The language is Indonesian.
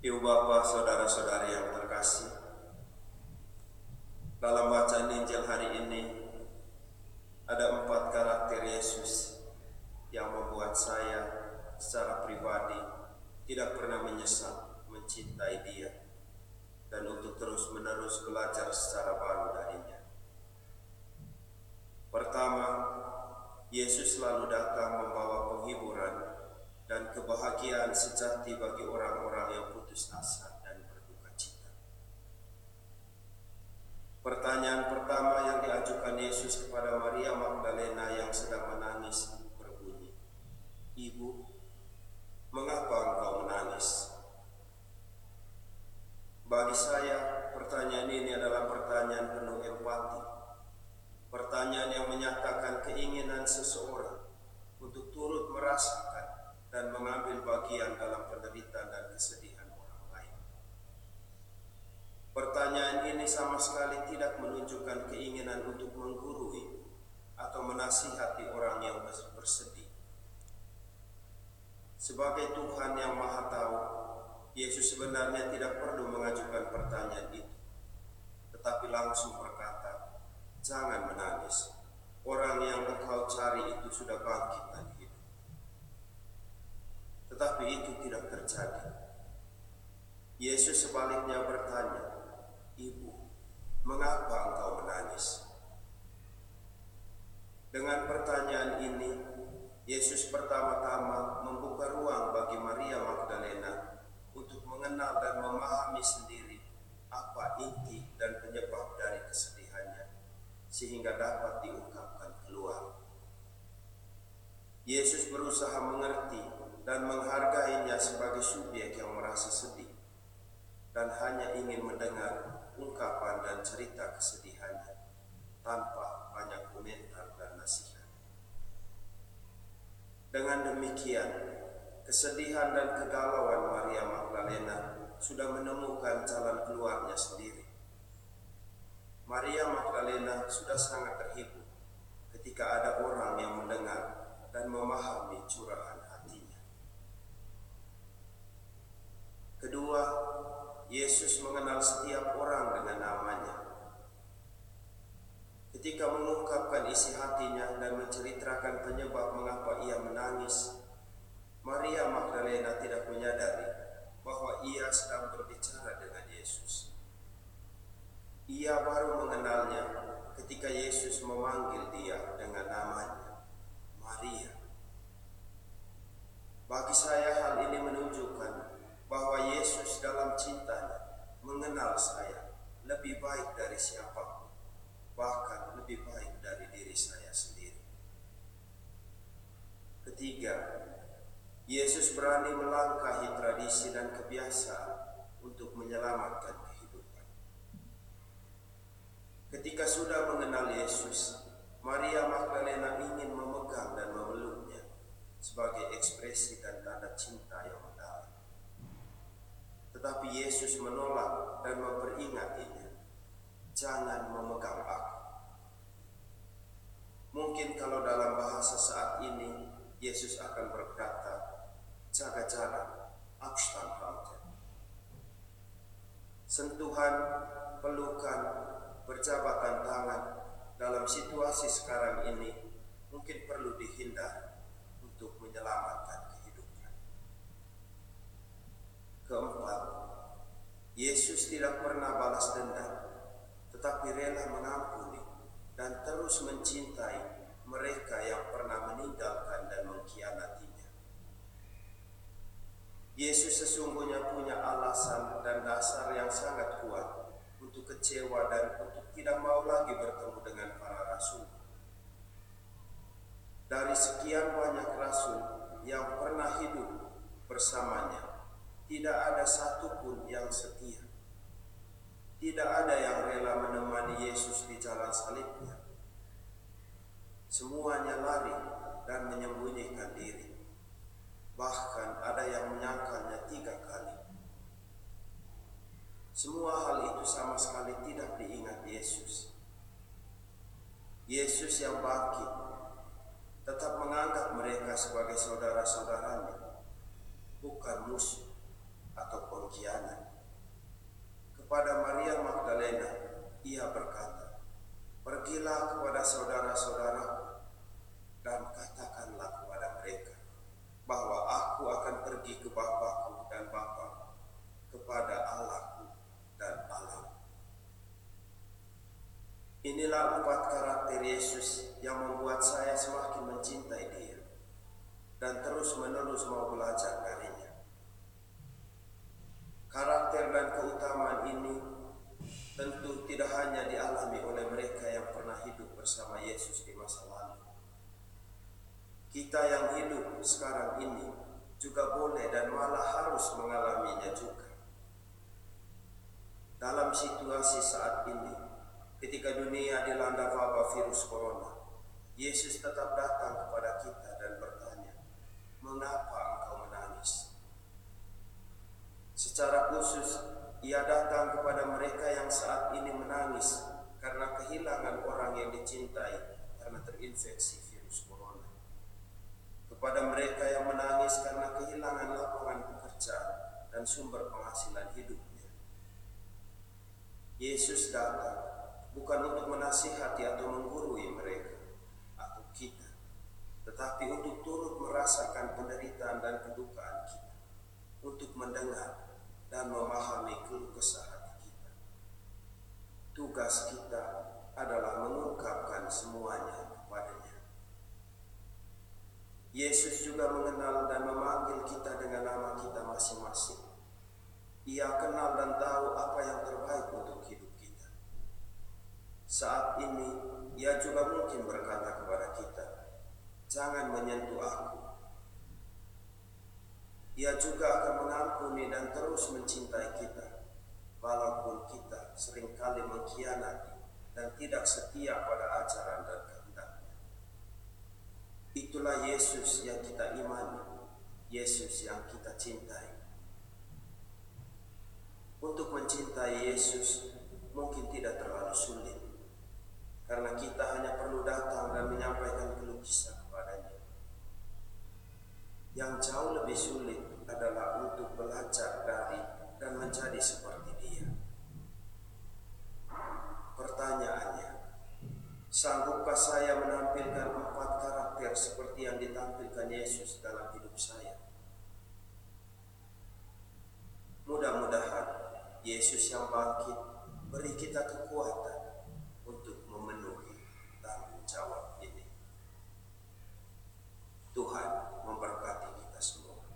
Ibu bapak, saudara-saudari yang terkasih, dalam bacaan Injil hari ini ada empat karakter Yesus yang membuat saya secara pribadi tidak pernah menyesal mencintai Dia dan untuk terus-menerus belajar secara baru darinya. Pertama, Yesus selalu datang membawa penghiburan dan kebahagiaan sejati bagi orang-orang yang putus asa dan berduka cita. Pertanyaan pertama yang diajukan Yesus kepada Maria Magdalena yang sedang menangis berbunyi, Ibu, mengapa engkau menangis? Bagi saya, pertanyaan ini adalah pertanyaan penuh empati. Pertanyaan yang menyatakan keinginan seseorang untuk turut merasakan dan mengambil bagian dalam penderitaan dan kesedihan orang lain. Pertanyaan ini sama sekali tidak menunjukkan keinginan untuk menggurui atau menasihati orang yang bersedih. Sebagai Tuhan yang Maha Tahu, Yesus sebenarnya tidak perlu mengajukan pertanyaan itu, tetapi langsung berkata, "Jangan menangis. Orang yang engkau cari itu sudah bangkit tadi." Tetapi itu tidak terjadi. Yesus sebaliknya bertanya, Ibu, mengapa engkau menangis? Dengan pertanyaan ini, Yesus pertama-tama membuka ruang bagi Maria Magdalena mengenal dan memahami sendiri apa inti dan penyebab dari kesedihannya, sehingga dapat diungkapkan keluar. Yesus berusaha mengerti dan menghargainya sebagai subjek yang merasa sedih dan hanya ingin mendengar ungkapan dan cerita kesedihannya tanpa banyak komentar dan nasihat. Dengan demikian, kesedihan dan kegalauan Maria menemukan jalan keluarnya sendiri. Maria Magdalena sudah sangat terhibur ketika ada orang yang mendengar dan memahami curahan Kedua, Yesus mengenal setiap orang dengan namanya. Ketika mengungkapkan isi hatinya dan menceritakan penyebab mengapa ia menangis, Maria Magdalena tidak menyadari bahwa ia sedang berbicara dengan Yesus. Ia baru mengenalnya ketika Yesus memanggil dia dengan namanya, Maria. Bagi saya hal ini menunjukkan bahwa Yesus dalam cintanya mengenal saya lebih baik dari siapa pun, bahkan lebih baik dari diri saya sendiri. Ketiga, Yesus berani melangkahi tradisi dan kebiasaan untuk menyelamatkan. Ketika sudah mengenal Yesus, Maria Magdalena ingin memegang dan memeluknya sebagai ekspresi dan tanda cinta yang tetapi Yesus menolak dan memperingatinya. Jangan memegang aku. Mungkin kalau dalam bahasa saat ini Yesus akan berkata, jaga jarak, Abstand Sentuhan, berjabatan tangan dalam situasi sekarang ini mungkin perlu dihindari untuk menyelamatkan Keempat, Yesus tidak pernah balas dendam, tetapi rela mengampuni dan terus mencintai mereka yang pernah meninggalkan dan mengkhianatinya. Yesus sesungguhnya punya alasan dan dasar yang sangat kuat untuk kecewa dan untuk tidak mau lagi bertemu dengan para rasul. Dari sekian banyak rasul yang pernah hidup bersamanya, tidak ada satupun yang setia. Tidak ada yang rela menemani Yesus di jalan salibnya. Semuanya lari dan menyembunyikan diri. Bahkan ada yang menyangkalnya tiga kali. Semua hal itu sama sekali tidak diingat Yesus. Yesus yang bangkit tetap menganggap mereka sebagai saudara-saudaranya, bukan musuh atau pengkhianat. Kepada Maria Magdalena, ia berkata, Pergilah kepada saudara-saudara dan katakanlah kepada mereka bahwa aku akan pergi ke Bapakku dan Bapa, kepada Allahku dan Allah. Inilah empat karakter Yesus yang membuat saya semakin mencintai dia dan terus menerus mau belajar darinya. Karakter dan keutamaan ini tentu tidak hanya dialami oleh mereka yang pernah hidup bersama Yesus di masa lalu. Kita yang hidup sekarang ini juga boleh dan malah harus mengalaminya juga. Dalam situasi saat ini, ketika dunia dilanda wabah virus corona, Yesus tetap datang kepada kita dan bertanya, "Mengapa Secara khusus, ia datang kepada mereka yang saat ini menangis karena kehilangan orang yang dicintai karena terinfeksi virus corona. Kepada mereka yang menangis karena kehilangan lapangan pekerjaan dan sumber penghasilan hidupnya. Yesus datang bukan untuk menasihati atau menggurui mereka atau kita, tetapi untuk turut merasakan penderitaan dan kedukaan kita, untuk mendengar dan memahami keluh kesah hati kita. Tugas kita adalah mengungkapkan semuanya kepadanya. Yesus juga mengenal dan memanggil kita dengan nama kita masing-masing. Ia kenal dan tahu apa yang terbaik untuk hidup kita. Saat ini, ia juga mungkin berkata kepada kita, "Jangan menyentuh aku, ia juga akan mengampuni dan terus mencintai kita, walaupun kita sering kali mengkhianati dan tidak setia pada ajaran dan kehendaknya. Itulah Yesus yang kita imani, Yesus yang kita cintai. Untuk mencintai Yesus mungkin tidak terlalu sulit, karena kita hanya perlu datang dan menyampaikan keluh kepadanya. Yang jauh lebih sulit adalah untuk belajar dari dan menjadi seperti dia. Pertanyaannya, sanggupkah saya menampilkan empat karakter seperti yang ditampilkan Yesus dalam hidup saya? Mudah-mudahan Yesus yang bangkit beri kita kekuatan